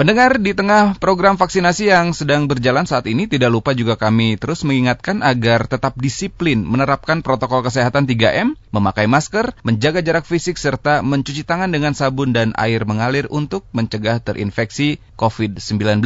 Pendengar di tengah program vaksinasi yang sedang berjalan saat ini tidak lupa juga kami terus mengingatkan agar tetap disiplin menerapkan protokol kesehatan 3M, memakai masker, menjaga jarak fisik serta mencuci tangan dengan sabun dan air mengalir untuk mencegah terinfeksi COVID-19.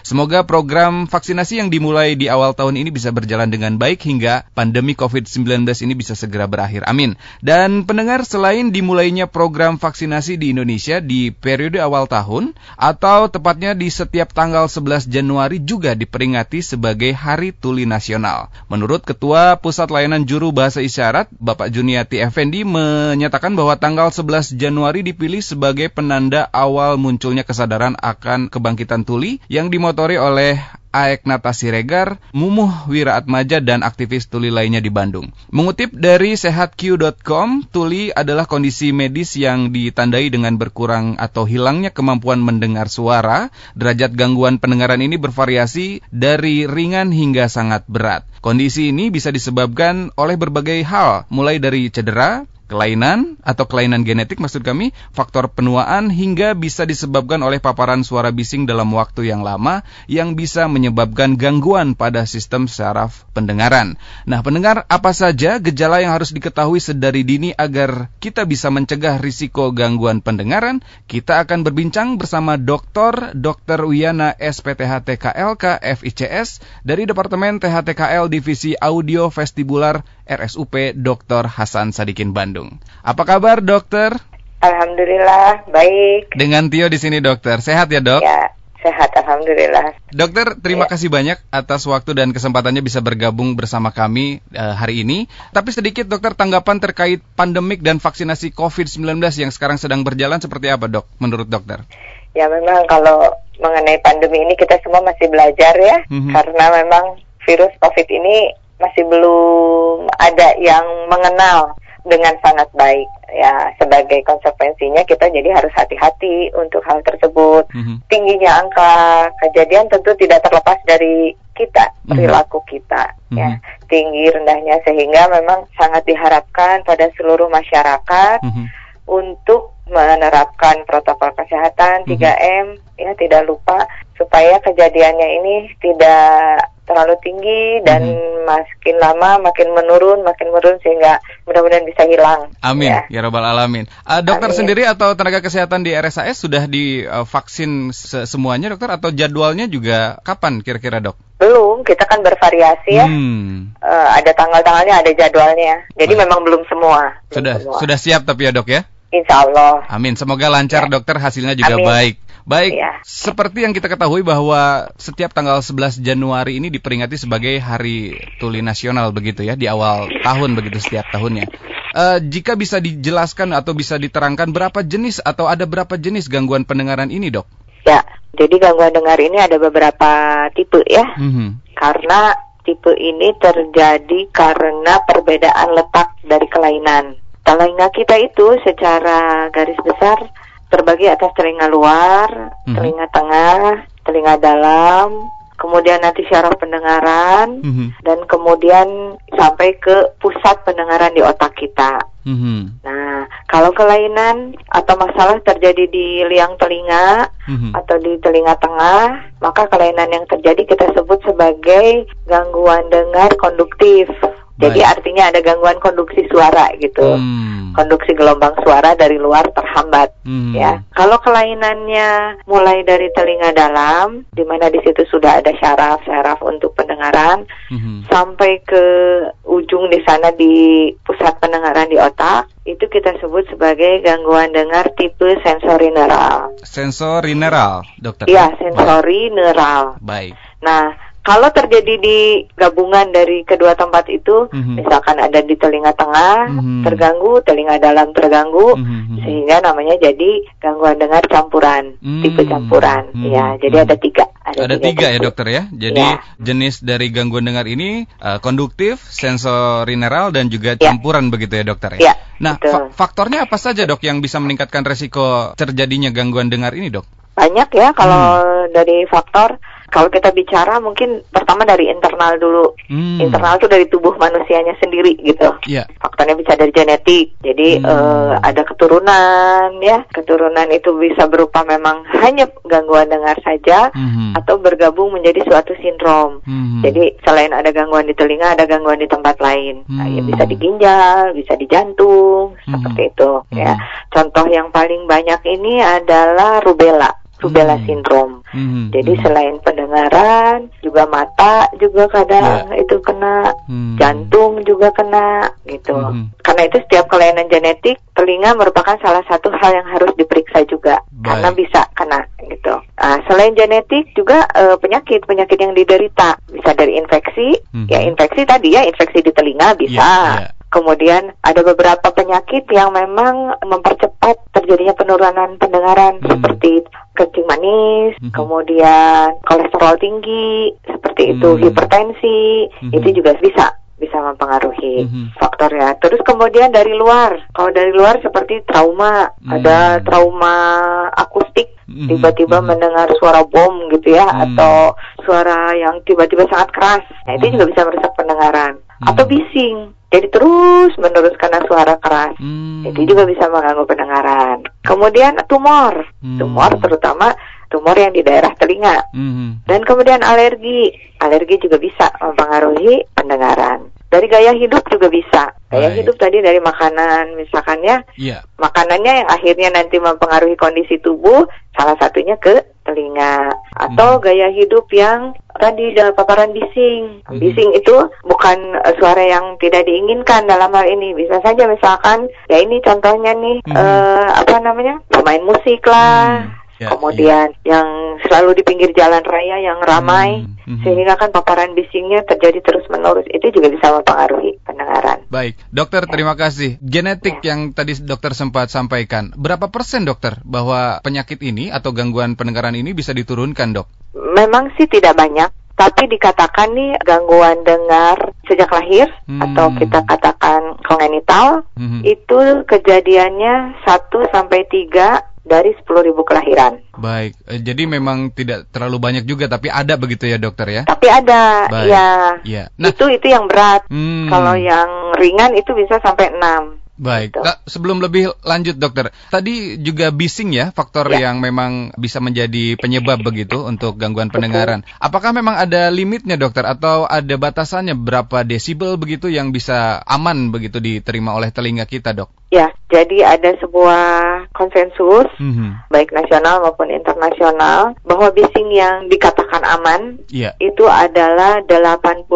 Semoga program vaksinasi yang dimulai di awal tahun ini bisa berjalan dengan baik hingga pandemi COVID-19 ini bisa segera berakhir. Amin. Dan pendengar selain dimulainya program vaksinasi di Indonesia di periode awal tahun atau tepatnya di setiap tanggal 11 Januari juga diperingati sebagai Hari Tuli Nasional. Menurut Ketua Pusat Layanan Juru Bahasa Isyarat, Bapak Juniati Effendi menyatakan bahwa tanggal 11 Januari dipilih sebagai penanda awal munculnya kesadaran akan kebangkitan tuli yang dimotori oleh Aek Nata Siregar, Mumuh Wiraatmaja, dan aktivis tuli lainnya di Bandung. Mengutip dari sehatq.com, tuli adalah kondisi medis yang ditandai dengan berkurang atau hilangnya kemampuan mendengar suara. Derajat gangguan pendengaran ini bervariasi dari ringan hingga sangat berat. Kondisi ini bisa disebabkan oleh berbagai hal, mulai dari cedera, kelainan atau kelainan genetik maksud kami, faktor penuaan hingga bisa disebabkan oleh paparan suara bising dalam waktu yang lama yang bisa menyebabkan gangguan pada sistem saraf pendengaran. Nah, pendengar, apa saja gejala yang harus diketahui sedari dini agar kita bisa mencegah risiko gangguan pendengaran? Kita akan berbincang bersama Dr. Dr. Wiyana SPTH TKLK FICS dari Departemen THTKL Divisi Audio Vestibular RSUP Dr. Hasan Sadikin Bandung. Apa kabar dokter? Alhamdulillah baik. Dengan Tio di sini dokter. Sehat ya dok? Ya, sehat alhamdulillah. Dokter, terima ya. kasih banyak atas waktu dan kesempatannya bisa bergabung bersama kami uh, hari ini. Tapi sedikit dokter tanggapan terkait pandemik dan vaksinasi COVID-19 yang sekarang sedang berjalan seperti apa dok menurut dokter? Ya memang kalau mengenai pandemi ini kita semua masih belajar ya. Mm -hmm. Karena memang virus COVID ini masih belum ada yang mengenal dengan sangat baik ya sebagai konsekuensinya kita jadi harus hati-hati untuk hal tersebut mm-hmm. tingginya angka kejadian tentu tidak terlepas dari kita mhm. perilaku mm-hmm. kita mm-hmm. ya tinggi rendahnya sehingga memang sangat diharapkan pada seluruh masyarakat mm-hmm. untuk menerapkan protokol kesehatan 3M mm-hmm. ya tidak lupa supaya kejadiannya ini tidak terlalu tinggi dan hmm. makin lama makin menurun makin menurun sehingga mudah-mudahan bisa hilang. Amin ya, ya robbal alamin. Uh, dokter Amin. sendiri atau tenaga kesehatan di RSAS sudah divaksin semuanya dokter atau jadwalnya juga kapan kira-kira dok? Belum, kita kan bervariasi ya. Hmm. Uh, ada tanggal-tanggalnya, ada jadwalnya. Jadi Baik. memang belum semua. Sudah, semua. sudah siap tapi ya dok ya? Insya Allah. Amin. Semoga lancar ya. dokter, hasilnya juga Amin. baik. Baik, ya. seperti yang kita ketahui bahwa setiap tanggal 11 Januari ini diperingati sebagai Hari Tuli Nasional begitu ya di awal tahun begitu setiap tahunnya. Uh, jika bisa dijelaskan atau bisa diterangkan berapa jenis atau ada berapa jenis gangguan pendengaran ini, dok? Ya, jadi gangguan dengar ini ada beberapa tipe ya. Mm -hmm. Karena tipe ini terjadi karena perbedaan letak dari kelainan. Telinga kita itu secara garis besar terbagi atas telinga luar, mm-hmm. telinga tengah, telinga dalam, kemudian nanti syaraf pendengaran, mm-hmm. dan kemudian sampai ke pusat pendengaran di otak kita. Mm-hmm. Nah, kalau kelainan atau masalah terjadi di liang telinga mm-hmm. atau di telinga tengah, maka kelainan yang terjadi kita sebut sebagai gangguan dengar konduktif. Jadi Baik. artinya ada gangguan konduksi suara gitu. Hmm. Konduksi gelombang suara dari luar terhambat hmm. ya. Kalau kelainannya mulai dari telinga dalam di mana di situ sudah ada syaraf-syaraf untuk pendengaran hmm. sampai ke ujung di sana di pusat pendengaran di otak itu kita sebut sebagai gangguan dengar tipe sensori neural. Sensori neural, dokter. Iya, sensori neural. Baik. Nah, kalau terjadi di gabungan dari kedua tempat itu, mm-hmm. misalkan ada di telinga tengah mm-hmm. terganggu, telinga dalam terganggu, mm-hmm. sehingga namanya jadi gangguan dengar campuran, mm-hmm. tipe campuran. Mm-hmm. Ya, jadi mm-hmm. ada tiga. Ada, ada tiga, tiga ya dokter ya. Jadi ya. jenis dari gangguan dengar ini uh, konduktif, sensorineral dan juga ya. campuran begitu ya dokter ya. ya nah, fa- faktornya apa saja dok yang bisa meningkatkan resiko terjadinya gangguan dengar ini dok? Banyak ya kalau hmm. dari faktor kalau kita bicara mungkin pertama dari internal dulu. Hmm. Internal itu dari tubuh manusianya sendiri gitu. Yeah. Faktornya bisa dari genetik. Jadi hmm. uh, ada keturunan ya. Keturunan itu bisa berupa memang hanya gangguan dengar saja hmm. atau bergabung menjadi suatu sindrom. Hmm. Jadi selain ada gangguan di telinga, ada gangguan di tempat lain. Hmm. Nah, ya bisa di ginjal, bisa di jantung, hmm. seperti itu hmm. ya. Contoh yang paling banyak ini adalah rubella rubella hmm. syndrome. Hmm. Jadi hmm. selain pendengaran, juga mata juga kadang yeah. itu kena, hmm. jantung juga kena gitu. Hmm. Karena itu setiap kelainan genetik, telinga merupakan salah satu hal yang harus diperiksa juga Baik. karena bisa kena gitu. Nah, selain genetik juga uh, penyakit penyakit yang diderita bisa dari infeksi, hmm. ya infeksi tadi ya infeksi di telinga bisa. Yeah, yeah. Kemudian ada beberapa penyakit yang memang mempercepat terjadinya penurunan pendengaran hmm. seperti kencing manis, hmm. kemudian kolesterol tinggi, seperti hmm. itu hipertensi, hmm. itu juga bisa bisa mempengaruhi mm-hmm. faktornya. Terus kemudian dari luar, kalau dari luar seperti trauma, mm-hmm. ada trauma akustik, mm-hmm. tiba-tiba mm-hmm. mendengar suara bom gitu ya, mm-hmm. atau suara yang tiba-tiba sangat keras, nah itu mm-hmm. juga bisa merusak pendengaran. Mm-hmm. Atau bising, jadi terus menerus karena suara keras. Hmm. Jadi juga bisa mengganggu pendengaran. Kemudian tumor, hmm. tumor terutama tumor yang di daerah telinga. Hmm. Dan kemudian alergi, alergi juga bisa mempengaruhi pendengaran. Dari gaya hidup juga bisa. Gaya Baik. hidup tadi dari makanan, misalkan ya, yeah. makanannya yang akhirnya nanti mempengaruhi kondisi tubuh, salah satunya ke telinga atau hmm. gaya hidup yang tadi dalam paparan bising. Hmm. Bising itu bukan uh, suara yang tidak diinginkan dalam hal ini. Bisa saja misalkan ya ini contohnya nih hmm. uh, apa namanya? pemain musik lah. Hmm Ya, Kemudian ya. yang selalu di pinggir jalan raya yang ramai, hmm, hmm. sehingga kan paparan bisingnya terjadi terus menerus. Itu juga bisa mempengaruhi pendengaran. Baik, dokter ya. terima kasih. Genetik ya. yang tadi dokter sempat sampaikan, berapa persen dokter bahwa penyakit ini atau gangguan pendengaran ini bisa diturunkan dok? Memang sih tidak banyak. Tapi dikatakan nih gangguan dengar sejak lahir hmm. atau kita katakan kongenital hmm. itu kejadiannya 1 sampai 3 dari 10.000 kelahiran. Baik, eh, jadi memang tidak terlalu banyak juga, tapi ada begitu ya dokter ya? Tapi ada, Baik. ya. ya. Nah, itu itu yang berat. Hmm. Kalau yang ringan itu bisa sampai 6. Baik, nah, sebelum lebih lanjut dokter, tadi juga bising ya faktor ya. yang memang bisa menjadi penyebab begitu untuk gangguan pendengaran. Apakah memang ada limitnya dokter atau ada batasannya berapa desibel begitu yang bisa aman begitu diterima oleh telinga kita dok? Ya, jadi ada sebuah konsensus mm-hmm. baik nasional maupun internasional bahwa bising yang dikatakan aman yeah. itu adalah 85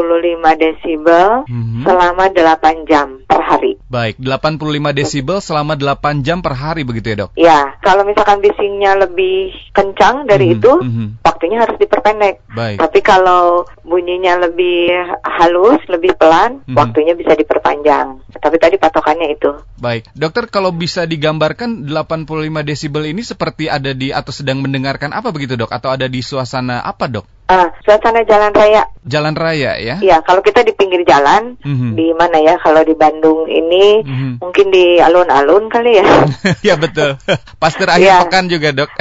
desibel mm-hmm. selama 8 jam per hari. Baik, 85 desibel selama 8 jam per hari begitu ya, Dok? Ya, kalau misalkan bisingnya lebih kencang dari mm-hmm. itu, mm-hmm. waktunya harus diperpendek. Baik. Tapi kalau bunyinya lebih halus, lebih pelan, mm-hmm. waktunya bisa diperpanjang. Tapi tadi patokannya itu. Baik. Dokter kalau bisa digambarkan 85 desibel ini seperti ada di atau sedang mendengarkan apa begitu dok? Atau ada di suasana apa dok? Uh, suasana jalan raya. Jalan raya ya? Iya, kalau kita di pinggir jalan, mm-hmm. di mana ya? Kalau di Bandung ini, mm-hmm. mungkin di alun-alun kali ya? ya betul. Pas terakhir ya. pekan juga dok.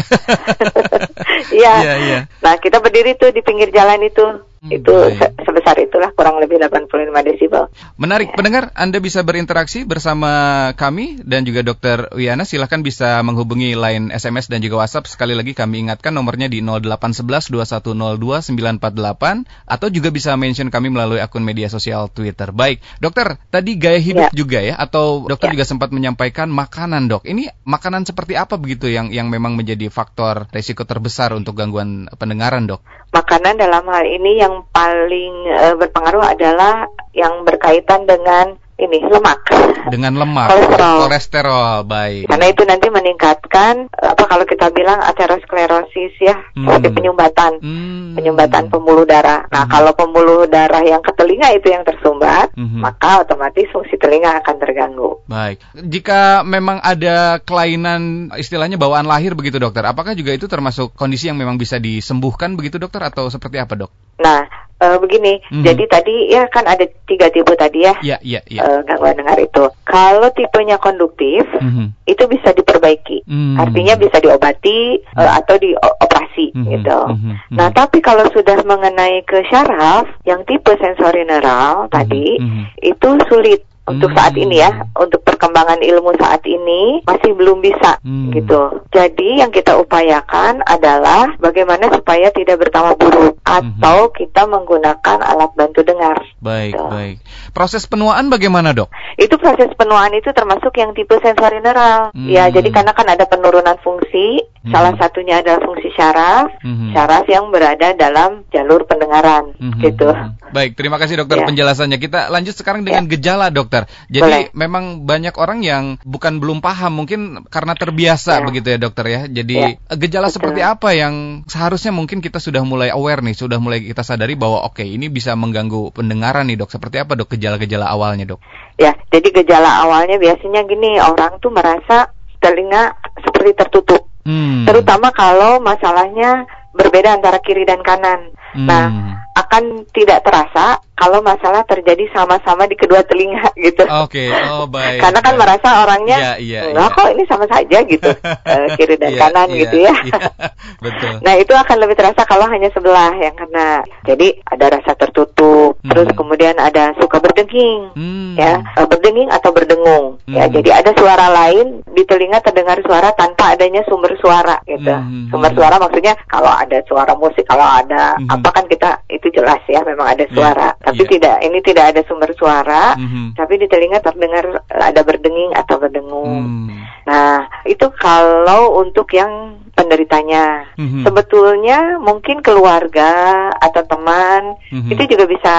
Iya. Iya, iya. Nah kita berdiri tuh di pinggir jalan itu. Hmm, itu se sebesar itulah kurang lebih 85 desibel. Menarik pendengar, Anda bisa berinteraksi bersama kami dan juga Dokter Wiana. Silahkan bisa menghubungi line SMS dan juga WhatsApp. Sekali lagi kami ingatkan nomornya di 0811 2102 948 atau juga bisa mention kami melalui akun media sosial Twitter. Baik, Dokter, tadi gaya hidup ya. juga ya atau Dokter ya. juga sempat menyampaikan makanan, Dok. Ini makanan seperti apa begitu yang yang memang menjadi faktor risiko terbesar untuk gangguan pendengaran, Dok? Makanan dalam hal ini yang paling uh, berpengaruh adalah yang berkaitan dengan ini lemak. Dengan lemak. Kolesterol. Kolesterol, baik. Karena itu nanti meningkatkan apa kalau kita bilang aterosklerosis ya, hmm. seperti penyumbatan, hmm. penyumbatan pembuluh darah. Nah, hmm. kalau pembuluh darah yang ke telinga itu yang tersumbat, hmm. maka otomatis fungsi telinga akan terganggu. Baik. Jika memang ada kelainan istilahnya bawaan lahir begitu dokter, apakah juga itu termasuk kondisi yang memang bisa disembuhkan begitu dokter atau seperti apa dok? Nah, uh, begini. Mm -hmm. Jadi tadi ya kan ada tiga tipe tadi ya. Iya, iya, iya. Uh, gangguan dengar itu. Kalau tipenya konduktif, mm -hmm. itu bisa diperbaiki. Mm -hmm. Artinya bisa diobati mm -hmm. uh, atau dioperasi mm -hmm. gitu. Mm -hmm. Nah, tapi kalau sudah mengenai ke syaraf yang tipe sensori neural -hmm. tadi, mm -hmm. itu sulit untuk saat ini ya, hmm. untuk perkembangan ilmu saat ini masih belum bisa hmm. gitu. Jadi yang kita upayakan adalah bagaimana supaya tidak bertambah buruk atau hmm. kita menggunakan alat bantu dengar. Baik, gitu. baik. Proses penuaan bagaimana, Dok? Itu proses penuaan itu termasuk yang tipe sensori neural. Hmm. Ya, jadi karena kan ada penurunan fungsi, hmm. salah satunya adalah fungsi syaraf, hmm. syaraf yang berada dalam jalur pendengaran hmm. gitu. Hmm. Baik, terima kasih dokter ya. penjelasannya. Kita lanjut sekarang dengan ya. gejala, dokter dokter. Jadi Boleh. memang banyak orang yang bukan belum paham, mungkin karena terbiasa ya. begitu ya dokter ya. Jadi ya. gejala Betul. seperti apa yang seharusnya mungkin kita sudah mulai aware nih, sudah mulai kita sadari bahwa oke okay, ini bisa mengganggu pendengaran nih dok. Seperti apa dok gejala-gejala awalnya dok? Ya, jadi gejala awalnya biasanya gini, orang tuh merasa telinga seperti tertutup. Hmm. Terutama kalau masalahnya berbeda antara kiri dan kanan. Nah, hmm. Nah, akan tidak terasa kalau masalah terjadi sama-sama di kedua telinga gitu. Oke, okay. oh baik. Karena kan baik. merasa orangnya, yeah, yeah, enggak yeah. kok ini sama saja gitu, uh, kiri dan yeah, kanan yeah, gitu ya. Yeah, betul. Nah itu akan lebih terasa kalau hanya sebelah yang kena. Jadi ada rasa tertutup, hmm. terus kemudian ada suka berdenging, hmm. ya uh, berdenging atau berdengung. Ya, hmm. Ya, jadi ada suara lain di telinga terdengar suara tanpa adanya sumber suara gitu. Hmm. Sumber suara maksudnya kalau ada suara musik, kalau ada hmm. apa kan kita itu jelas ya memang ada suara. Yeah tapi yeah. tidak ini tidak ada sumber suara, mm-hmm. tapi di telinga terdengar ada berdenging atau berdengung. Mm. Nah, itu kalau untuk yang penderitanya. Mm-hmm. Sebetulnya mungkin keluarga atau teman mm-hmm. itu juga bisa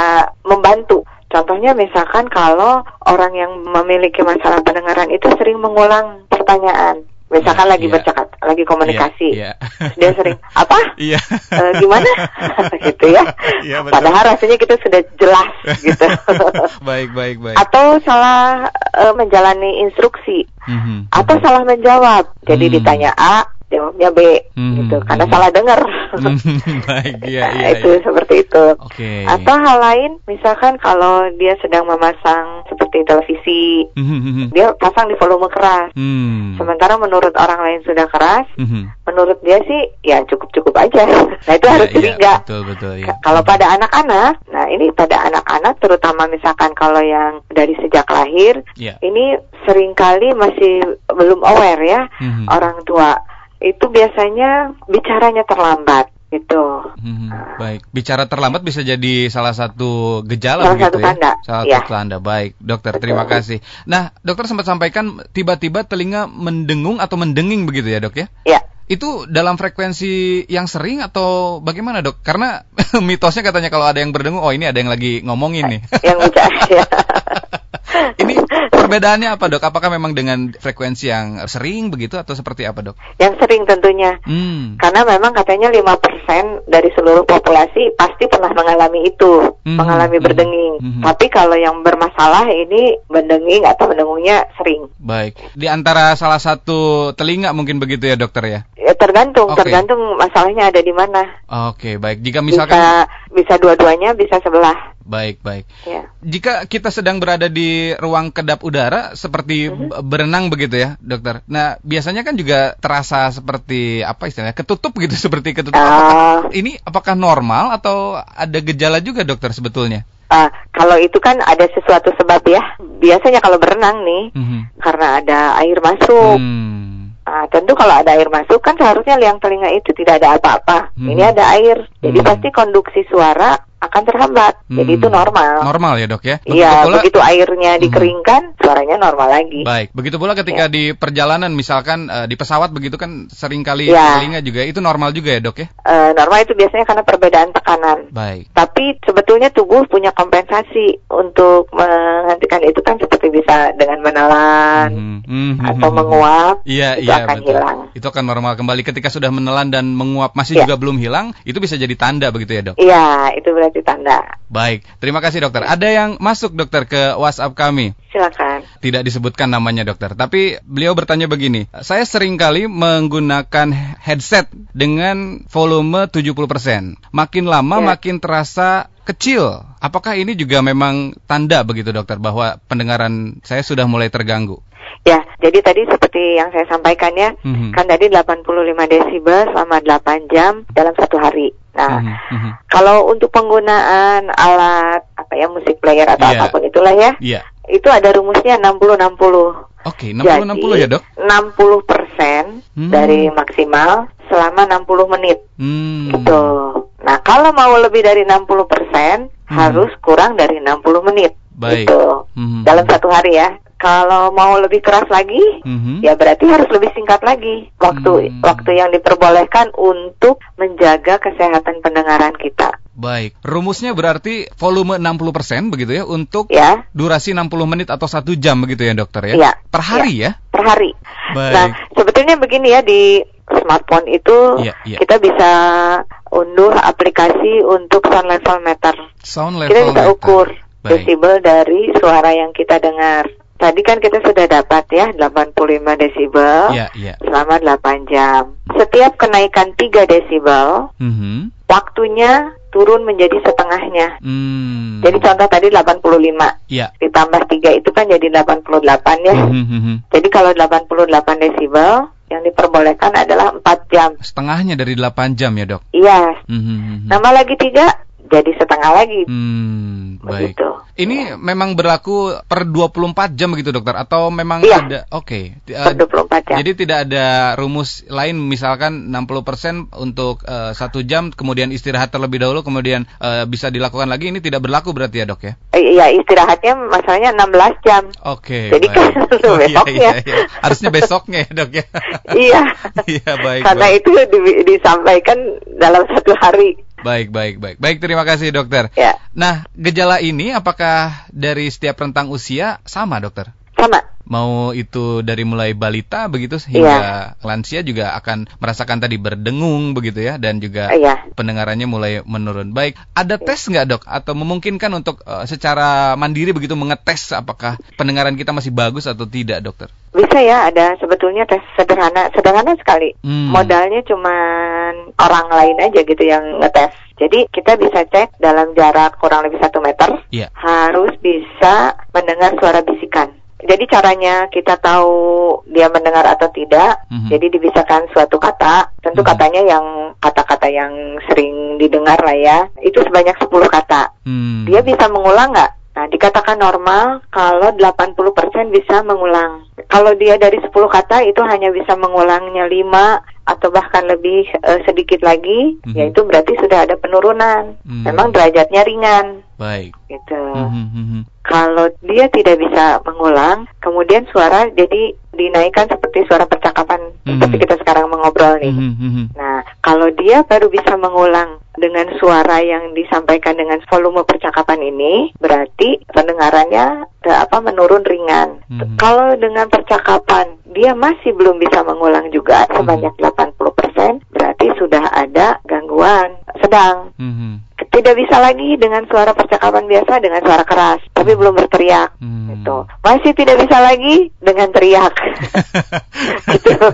membantu. Contohnya misalkan kalau orang yang memiliki masalah pendengaran itu sering mengulang pertanyaan. Misalkan yeah, lagi yeah. Lagi komunikasi, yeah, yeah. dia sering apa? Yeah. Iya. E, gimana? gitu ya. Yeah, Padahal rasanya kita sudah jelas gitu. baik, baik, baik. Atau salah e, menjalani instruksi, mm -hmm. atau salah menjawab. Jadi mm. ditanya A, jawabnya B hmm, gitu karena hmm. salah dengar. Hmm, baik, iya, iya, nah, itu iya. seperti itu. Okay. Atau hal lain, misalkan kalau dia sedang memasang seperti televisi, hmm, hmm, hmm, hmm. dia pasang di volume keras. Hmm. Sementara menurut orang lain sudah keras, hmm. menurut dia sih ya cukup-cukup aja. Nah itu ya, harus curiga. Ya, betul, betul, ya. Kalau pada anak-anak, nah ini pada anak-anak terutama misalkan kalau yang dari sejak lahir, ya. ini sering kali masih belum aware ya hmm. orang tua itu biasanya bicaranya terlambat itu. Hmm, baik, bicara terlambat bisa jadi salah satu gejala salah begitu satu ya. Tanda. Salah ya. satu tanda. Baik, dokter, Betul. terima kasih. Nah, dokter sempat sampaikan tiba-tiba telinga mendengung atau mendenging begitu ya, Dok ya? Iya. Itu dalam frekuensi yang sering atau bagaimana, Dok? Karena mitosnya katanya kalau ada yang berdengung, oh ini ada yang lagi ngomongin nih. Yang bicara. ya. Ini perbedaannya apa dok? Apakah memang dengan frekuensi yang sering begitu atau seperti apa dok? Yang sering tentunya. Hmm. Karena memang katanya 5% dari seluruh populasi pasti pernah mengalami itu, hmm. mengalami hmm. berdenging. Hmm. Tapi kalau yang bermasalah ini berdenging atau berdengungnya sering. Baik. Di antara salah satu telinga mungkin begitu ya dokter ya? Ya tergantung, okay. tergantung masalahnya ada di mana. Oke, okay, baik. Jika misalkan bisa bisa dua-duanya, bisa sebelah. Baik, baik. Ya. Jika kita sedang berada di ruang kedap udara seperti mm-hmm. berenang begitu ya, dokter. Nah, biasanya kan juga terasa seperti apa istilahnya? ketutup gitu seperti ketutup. Uh, apakah, ini apakah normal atau ada gejala juga, dokter sebetulnya? Uh, kalau itu kan ada sesuatu sebab ya. Biasanya kalau berenang nih, mm-hmm. karena ada air masuk. Hmm. Uh, tentu kalau ada air masuk kan seharusnya liang telinga itu tidak ada apa-apa. Hmm. Ini ada air, jadi hmm. pasti konduksi suara akan terhambat. Hmm. Jadi itu normal. Normal ya dok ya? Iya, begitu airnya hmm. dikeringkan, hmm. suaranya normal lagi. Baik, begitu pula ketika ya. di perjalanan misalkan uh, di pesawat begitu kan sering kali ya. telinga juga, itu normal juga ya dok ya? Uh, normal itu biasanya karena perbedaan tekanan. Baik. Tapi sebetulnya tubuh punya kompensasi untuk menghentikan itu kan seperti bisa dengan menelan hmm. Hmm. atau menguap, iya, itu iya, akan betul. hilang. Itu akan normal kembali ketika sudah menelan dan menguap masih ya. juga belum hilang, itu bisa jadi tanda begitu ya dok? Iya, itu berarti tanda. Baik, terima kasih dokter. Ada yang masuk dokter ke WhatsApp kami. silakan. Tidak disebutkan namanya dokter, tapi beliau bertanya begini, saya sering kali menggunakan headset dengan volume 70%. Makin lama ya. makin terasa kecil. Apakah ini juga memang tanda begitu dokter bahwa pendengaran saya sudah mulai terganggu? Ya, jadi tadi seperti yang saya sampaikan ya, mm-hmm. kan tadi 85 desibel selama 8 jam dalam satu hari. Nah, mm-hmm. kalau untuk penggunaan alat apa ya musik player atau yeah. apa pun itulah ya, yeah. itu ada rumusnya 60-60. Oke, okay, 60-60 ya dok? 60 persen hmm. dari maksimal selama 60 menit. Hmm. Gitu. Nah, kalau mau lebih dari 60 persen, hmm. harus kurang dari 60 menit. Baik. Gitu. Hmm. Dalam satu hari ya. Kalau mau lebih keras lagi, mm-hmm. ya berarti harus lebih singkat lagi waktu mm. waktu yang diperbolehkan untuk menjaga kesehatan pendengaran kita. Baik, rumusnya berarti volume 60% begitu ya untuk ya. durasi 60 menit atau satu jam begitu ya dokter ya? Iya. Per hari ya? ya? Per hari. Baik. Nah, sebetulnya begini ya di smartphone itu ya, ya. kita bisa unduh aplikasi untuk sound level meter. Sound level Kita bisa meter. ukur Baik. desibel dari suara yang kita dengar. Tadi kan kita sudah dapat ya 85 desibel yeah, yeah. selama 8 jam. Setiap kenaikan 3 desibel, mm -hmm. waktunya turun menjadi setengahnya. Mm. Jadi contoh tadi 85. Yeah. Ditambah 3 itu kan jadi 88 ya. Mm -hmm. Jadi kalau 88 desibel yang diperbolehkan adalah 4 jam. Setengahnya dari 8 jam ya, Dok? Iya. Mm -hmm. Nambah lagi 3 jadi setengah lagi. Hmm, baik. Begitu. Ini memang berlaku per 24 jam begitu dokter atau memang iya. ada oke. Okay. Per 24 jam. Jadi tidak ada rumus lain misalkan 60% untuk uh, satu jam kemudian istirahat terlebih dahulu kemudian uh, bisa dilakukan lagi ini tidak berlaku berarti ya, Dok ya? Iya, istirahatnya masalahnya 16 jam. Oke. Okay, Jadi kan oh, besoknya. Iya, iya, iya. Harusnya besoknya ya, Dok ya. iya. Iya, baik. Karena baik. itu di, disampaikan dalam satu hari. Baik, baik, baik. Baik, terima kasih dokter. Ya. Nah, gejala ini apakah dari setiap rentang usia sama dokter? Sama mau itu dari mulai balita begitu sehingga yeah. lansia juga akan merasakan tadi berdengung begitu ya dan juga yeah. pendengarannya mulai menurun. Baik, ada tes nggak dok atau memungkinkan untuk uh, secara mandiri begitu mengetes apakah pendengaran kita masih bagus atau tidak dokter? Bisa ya, ada sebetulnya tes sederhana, sederhana sekali. Hmm. Modalnya cuma orang lain aja gitu yang ngetes. Jadi kita bisa cek dalam jarak kurang lebih satu meter, yeah. harus bisa mendengar suara bisikan. Jadi caranya kita tahu dia mendengar atau tidak. Mm-hmm. Jadi dibisakan suatu kata, tentu mm-hmm. katanya yang kata-kata yang sering didengar lah ya. Itu sebanyak 10 kata. Mm. Dia bisa mengulang nggak? Nah, dikatakan normal kalau 80% bisa mengulang. Kalau dia dari 10 kata itu hanya bisa mengulangnya 5 atau bahkan lebih uh, sedikit lagi, mm-hmm. yaitu berarti sudah ada penurunan. Mm. Memang derajatnya ringan. Baik. Gitu. Mm-hmm. Kalau dia tidak bisa mengulang, kemudian suara jadi dinaikkan seperti suara percakapan mm-hmm. seperti kita sekarang mengobrol nih. Mm-hmm. Nah, kalau dia baru bisa mengulang dengan suara yang disampaikan dengan volume percakapan ini, berarti pendengarannya apa menurun ringan. Mm-hmm. Kalau dengan percakapan dia masih belum bisa mengulang juga sebanyak mm-hmm. 80%, berarti sudah ada gangguan sedang. Mm-hmm tidak bisa lagi dengan suara percakapan biasa dengan suara keras, tapi belum berteriak. Hmm. Gitu. Masih tidak bisa lagi dengan teriak. gitu.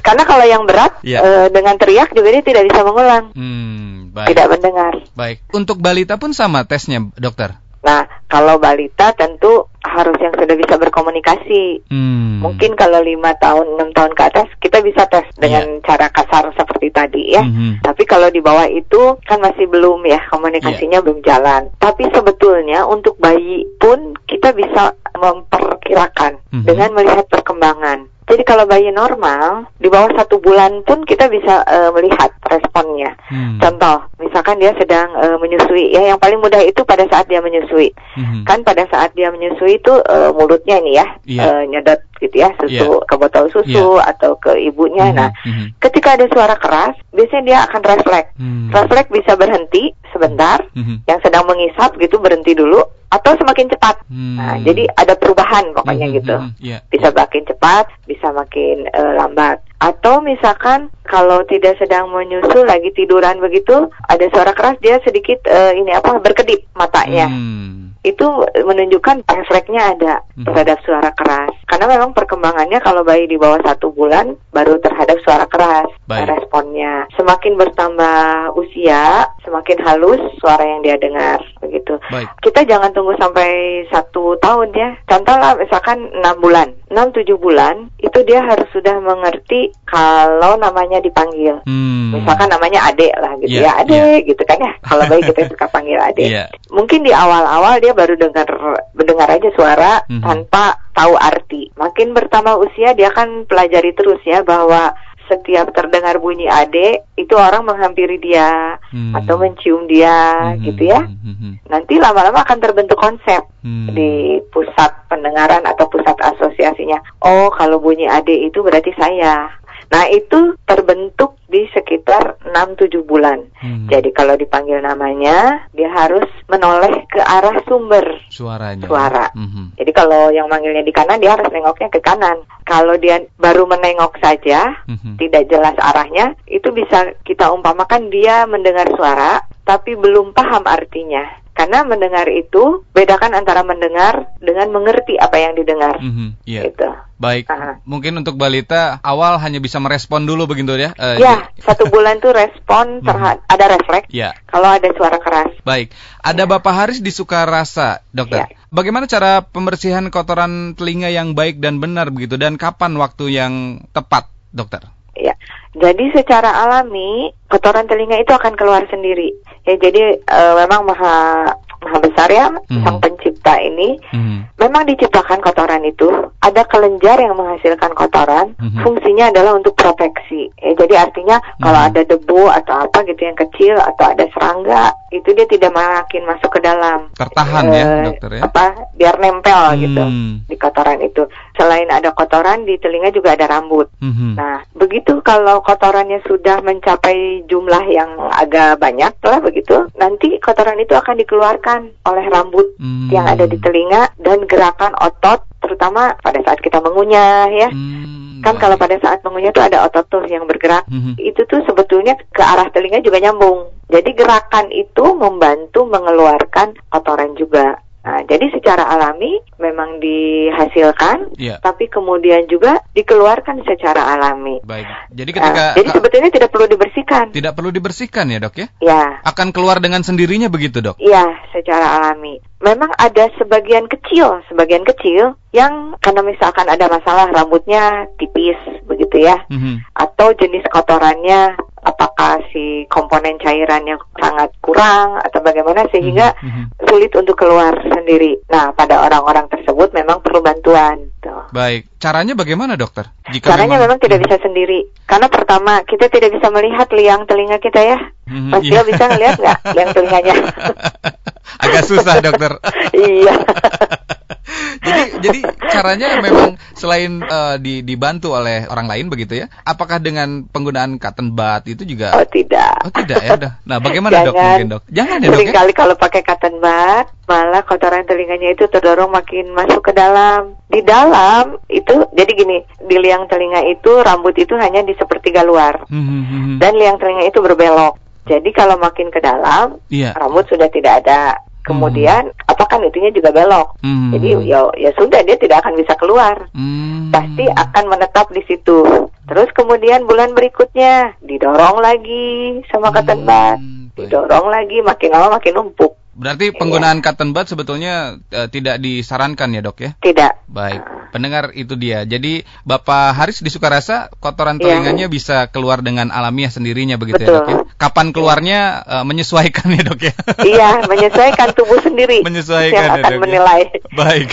Karena kalau yang berat ya. uh, dengan teriak juga dia tidak bisa mengulang. Hmm, baik. Tidak mendengar. Baik. Untuk balita pun sama tesnya, dokter. Nah, kalau balita tentu harus yang sudah bisa berkomunikasi. Hmm. Mungkin kalau lima tahun, enam tahun ke atas kita bisa tes dengan yeah. cara kasar seperti tadi ya. Mm-hmm. Tapi kalau di bawah itu kan masih belum ya komunikasinya yeah. belum jalan. Tapi sebetulnya untuk bayi pun kita bisa memperkirakan mm-hmm. dengan melihat perkembangan. Jadi kalau bayi normal di bawah satu bulan pun kita bisa uh, melihat responnya. Hmm. Contoh, misalkan dia sedang uh, menyusui, ya yang paling mudah itu pada saat dia menyusui. Hmm. Kan pada saat dia menyusui itu uh, mulutnya ini ya yeah. Iya. uh, nyedot gitu ya susu yeah. ke botol susu yeah. atau ke ibunya. Hmm. Nah, hmm. ketika ada suara keras, biasanya dia akan refleks. Hmm. Refleks bisa berhenti sebentar, hmm. yang sedang mengisap gitu berhenti dulu atau semakin cepat. Hmm. Nah, jadi ada perubahan pokoknya hmm, gitu. Hmm, yeah. Bisa makin cepat, bisa makin uh, lambat. Atau misalkan kalau tidak sedang menyusul lagi tiduran begitu, ada suara keras dia sedikit uh, ini apa berkedip matanya. Hmm. Itu menunjukkan refleksnya ada hmm. terhadap suara keras. Karena memang perkembangannya kalau bayi di bawah satu bulan baru terhadap suara keras Baik. responnya. Semakin bertambah usia, semakin halus suara yang dia dengar begitu. Baik. Kita jangan tunggu sampai satu tahun ya. Contohlah misalkan enam bulan, enam tujuh bulan itu dia harus sudah mengerti kalau namanya dipanggil. Hmm. Misalkan namanya adek lah gitu yeah, ya, adek yeah. gitu kan ya. Kalau bayi kita suka panggil adek. Yeah. Mungkin di awal-awal dia baru dengar mendengar aja suara mm -hmm. tanpa tahu arti. Makin bertambah usia dia akan pelajari terus ya bahwa setiap terdengar bunyi ade itu orang menghampiri dia hmm. atau mencium dia hmm. gitu ya. Hmm. hmm. Nanti lama-lama akan terbentuk konsep hmm. di pusat pendengaran atau pusat asosiasinya. Oh, kalau bunyi ade itu berarti saya. Nah, itu terbentuk di sekitar 6-7 bulan. Hmm. Jadi kalau dipanggil namanya, dia harus menoleh ke arah sumber suaranya. Suara. Hmm. Jadi kalau yang manggilnya di kanan, dia harus nengoknya ke kanan. Kalau dia baru menengok saja, hmm. tidak jelas arahnya, itu bisa kita umpamakan dia mendengar suara, tapi belum paham artinya. Karena mendengar itu bedakan antara mendengar dengan mengerti apa yang didengar. Mm -hmm, yeah. Itu. Baik. Aha. Mungkin untuk balita awal hanya bisa merespon dulu begitu ya? Uh, ya, satu bulan tuh respon mhm. terhadap ada refleks. Ya. Kalau ada suara keras. Baik. Ada ya. Bapak Haris di Sukarasa, dokter. Ya. Bagaimana cara pembersihan kotoran telinga yang baik dan benar begitu dan kapan waktu yang tepat, dokter? Ya. Jadi secara alami kotoran telinga itu akan keluar sendiri. Ya jadi uh, memang maha maha besar ya mm-hmm. sang pencipta ini mm-hmm. memang diciptakan kotoran itu ada kelenjar yang menghasilkan kotoran mm-hmm. fungsinya adalah untuk proteksi ya, jadi artinya mm-hmm. kalau ada debu atau apa gitu yang kecil atau ada serangga itu dia tidak makin masuk ke dalam tertahan uh, ya eh, dokter ya apa biar nempel mm-hmm. gitu di kotoran itu selain ada kotoran di telinga juga ada rambut mm-hmm. nah begitu kalau kotorannya sudah mencapai jumlah yang agak banyak lah begitu nanti kotoran itu akan dikeluarkan oleh rambut hmm. yang ada di telinga dan gerakan otot terutama pada saat kita mengunyah ya. Hmm. Kan kalau pada saat mengunyah itu ada otot tuh yang bergerak. Hmm. Itu tuh sebetulnya ke arah telinga juga nyambung. Jadi gerakan itu membantu mengeluarkan kotoran juga. Nah, jadi secara alami memang dihasilkan, yeah. tapi kemudian juga dikeluarkan secara alami. Baik. Jadi ketika nah, jadi sebetulnya tidak perlu dibersihkan. Tidak perlu dibersihkan ya, Dok ya? Ya. Akan keluar dengan sendirinya begitu, Dok? Iya, secara alami. Memang ada sebagian kecil, sebagian kecil yang karena misalkan ada masalah rambutnya tipis begitu ya, mm -hmm. atau jenis kotorannya apakah si komponen cairannya sangat kurang atau bagaimana sehingga mm -hmm. sulit untuk keluar sendiri. Nah, pada orang-orang tersebut memang perlu bantuan. Tuh. Baik, caranya bagaimana dokter? Jika caranya memang, memang tidak mhm. bisa sendiri. Karena pertama kita tidak bisa melihat liang telinga kita ya. -hmm, Mas iya. bisa ngelihat nggak liang telinganya? Agak susah dokter. iya. jadi jadi caranya memang selain uh, di, dibantu oleh orang lain begitu ya? Apakah dengan penggunaan cotton bud itu juga? Oh tidak. Oh tidak ya udah. Nah bagaimana Jangan. dok mungkin dok? Jangan ya dok. ya? kalau pakai cotton bud malah kotoran telinganya itu terdorong makin masuk ke dalam. Di dalam itu jadi gini di liang telinga itu rambut itu hanya di sepertiga luar hmm, hmm, hmm, dan liang telinga itu berbelok. Jadi kalau makin ke dalam, yeah. rambut sudah tidak ada kemudian hmm. apa kan itunya juga belok hmm. jadi ya ya sudah dia tidak akan bisa keluar hmm. pasti akan menetap di situ terus kemudian bulan berikutnya didorong lagi sama cotton hmm. didorong lagi makin lama makin numpuk Berarti penggunaan iya. cotton bud sebetulnya uh, tidak disarankan ya dok ya? Tidak. Baik, pendengar itu dia. Jadi Bapak Haris di Sukarasa kotoran iya. telinganya iya. bisa keluar dengan alamiah sendirinya begitu Betul. ya dok ya? Kapan keluarnya uh, menyesuaikan ya dok ya? Iya, menyesuaikan tubuh sendiri. menyesuaikan yang ya, dok, ya? menilai. Ya? Baik,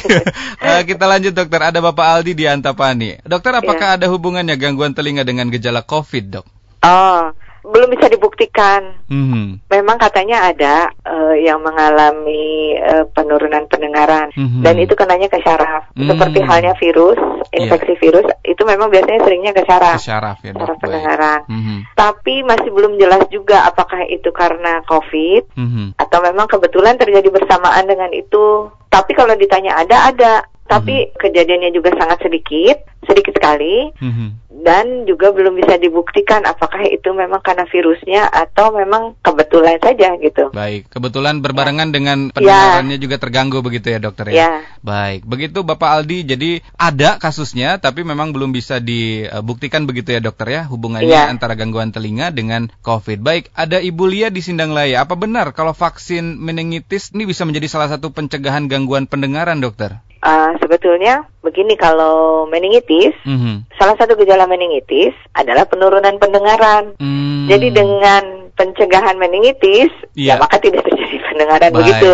uh, kita lanjut dokter. Ada Bapak Aldi di Antapani. Dokter, apakah iya. ada hubungannya gangguan telinga dengan gejala COVID dok? Oh, belum bisa dibuktikan. Mm-hmm. Memang katanya ada uh, yang mengalami uh, penurunan pendengaran mm-hmm. dan itu kenanya ke syaraf. Mm-hmm. Seperti halnya virus, infeksi yeah. virus itu memang biasanya seringnya ke syaraf. Ke syaraf ya, syaraf pendengaran. Mm-hmm. Tapi masih belum jelas juga apakah itu karena COVID mm-hmm. atau memang kebetulan terjadi bersamaan dengan itu. Tapi kalau ditanya ada ada, tapi hmm. kejadiannya juga sangat sedikit sedikit sekali. Mm -hmm dan juga belum bisa dibuktikan apakah itu memang karena virusnya atau memang kebetulan saja gitu. Baik, kebetulan berbarengan ya. dengan ya. pendengarannya ya. juga terganggu begitu ya dokter ya. ya. Baik, begitu Bapak Aldi. Jadi ada kasusnya tapi memang belum bisa dibuktikan begitu ya dokter ya hubungannya ya. antara gangguan telinga dengan COVID. Baik, ada Ibu Lia di Sindang Laya. Apa benar kalau vaksin meningitis ini bisa menjadi salah satu pencegahan gangguan pendengaran dokter? Uh, sebetulnya begini kalau meningitis, mm -hmm. salah satu gejala meningitis adalah penurunan pendengaran. Mm. Jadi dengan pencegahan meningitis, yeah. ya iya. maka tidak terjadi pendengaran baik. begitu.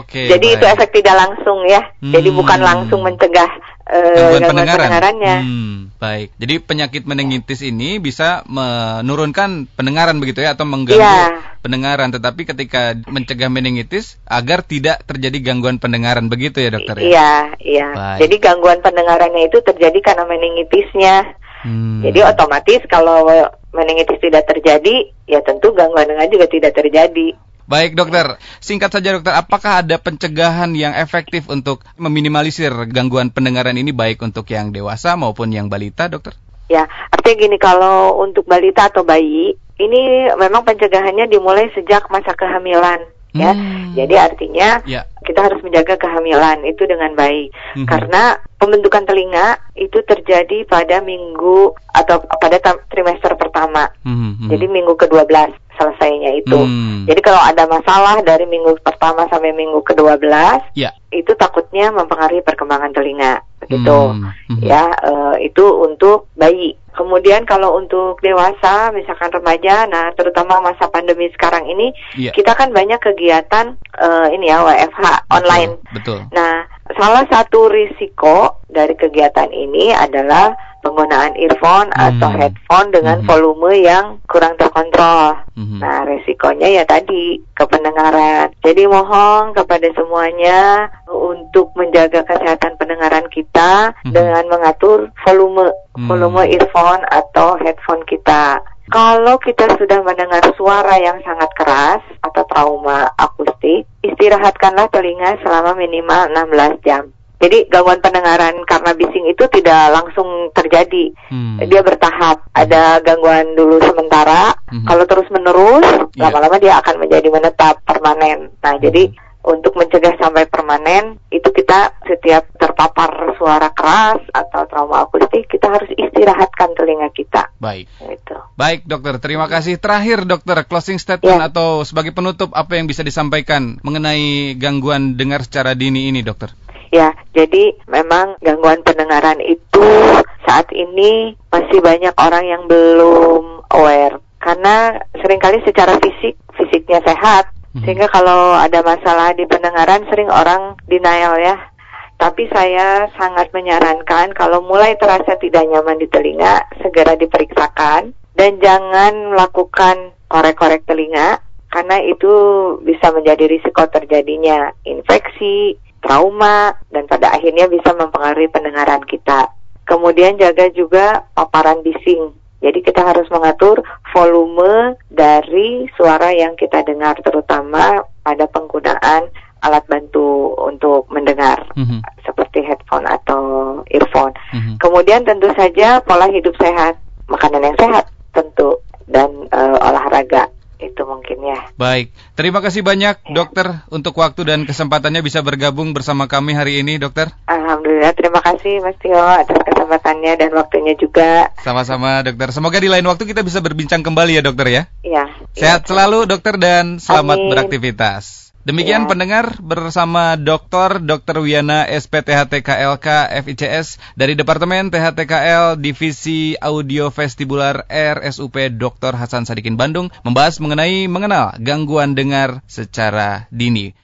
Okay, Jadi baik. itu efek tidak langsung ya. Mm. Jadi bukan hmm. langsung mencegah uh, gangguan pendengaran. pendengarannya. Hmm, baik. Jadi penyakit meningitis ini bisa menurunkan pendengaran begitu ya atau mengganggu yeah. Pendengaran. Tetapi ketika mencegah meningitis agar tidak terjadi gangguan pendengaran begitu ya dokter ya. Iya, iya. Jadi gangguan pendengarannya itu terjadi karena meningitisnya. Hmm. Jadi otomatis kalau meningitis tidak terjadi, ya tentu gangguan dengar juga tidak terjadi. Baik dokter, singkat saja dokter, apakah ada pencegahan yang efektif untuk meminimalisir gangguan pendengaran ini baik untuk yang dewasa maupun yang balita dokter? Ya, artinya gini, kalau untuk balita atau bayi, ini memang pencegahannya dimulai sejak masa kehamilan ya. Hmm. Jadi artinya ya. kita harus menjaga kehamilan itu dengan baik. Hmm. Karena pembentukan telinga itu terjadi pada minggu atau pada trimester pertama. Hmm. Hmm. Jadi minggu ke-12 selesainya itu. Hmm. Jadi kalau ada masalah dari minggu pertama sampai minggu ke-12, ya. itu takutnya mempengaruhi perkembangan telinga, begitu. Hmm. Hmm. Ya, uh, itu untuk bayi. Kemudian kalau untuk dewasa, misalkan remaja, nah terutama masa pandemi sekarang ini, ya. kita kan banyak kegiatan uh, ini ya WFH online. Betul. Nah, salah satu risiko dari kegiatan ini adalah penggunaan earphone hmm. atau headphone dengan hmm. volume yang kurang terkontrol. Hmm. Nah, resikonya ya tadi kependengaran. Jadi mohon kepada semuanya untuk menjaga kesehatan pendengaran kita hmm. dengan mengatur volume hmm. volume earphone atau headphone kita. Kalau kita sudah mendengar suara yang sangat keras atau trauma akustik, istirahatkanlah telinga selama minimal 16 jam. Jadi gangguan pendengaran karena bising itu tidak langsung terjadi. Hmm. Dia bertahap. Ada gangguan dulu sementara. Hmm. Kalau terus menerus, iya. lama-lama dia akan menjadi menetap permanen. Nah, hmm. jadi untuk mencegah sampai permanen itu kita setiap terpapar suara keras atau trauma akustik kita harus istirahatkan telinga kita. Baik. Itu. Baik dokter, terima kasih. Terakhir dokter closing statement ya. atau sebagai penutup apa yang bisa disampaikan mengenai gangguan dengar secara dini ini dokter? Ya, jadi memang gangguan pendengaran itu saat ini masih banyak orang yang belum aware karena sering kali secara fisik fisiknya sehat hmm. sehingga kalau ada masalah di pendengaran sering orang denial ya. Tapi saya sangat menyarankan kalau mulai terasa tidak nyaman di telinga segera diperiksakan dan jangan melakukan korek-korek telinga karena itu bisa menjadi risiko terjadinya infeksi, trauma, dan pada akhirnya bisa mempengaruhi pendengaran kita. Kemudian jaga juga paparan bising. Jadi kita harus mengatur volume dari suara yang kita dengar, terutama pada penggunaan alat bantu untuk mendengar, mm -hmm. seperti headphone atau earphone. Mm -hmm. Kemudian tentu saja pola hidup sehat, makanan yang sehat tentu, dan uh, olahraga itu mungkin ya. Baik, terima kasih banyak ya. dokter untuk waktu dan kesempatannya bisa bergabung bersama kami hari ini dokter. Alhamdulillah, terima kasih Mas Tio atas kesempatannya dan waktunya juga. Sama-sama dokter, semoga di lain waktu kita bisa berbincang kembali ya dokter ya. Iya. Sehat ya. selalu dokter dan selamat Amin. beraktivitas. Demikian ya. pendengar bersama Dr. Dr. Wiana SPTHTKLK FICS dari Departemen THTKL Divisi Audio Vestibular RSUP Dr. Hasan Sadikin Bandung membahas mengenai mengenal gangguan dengar secara dini.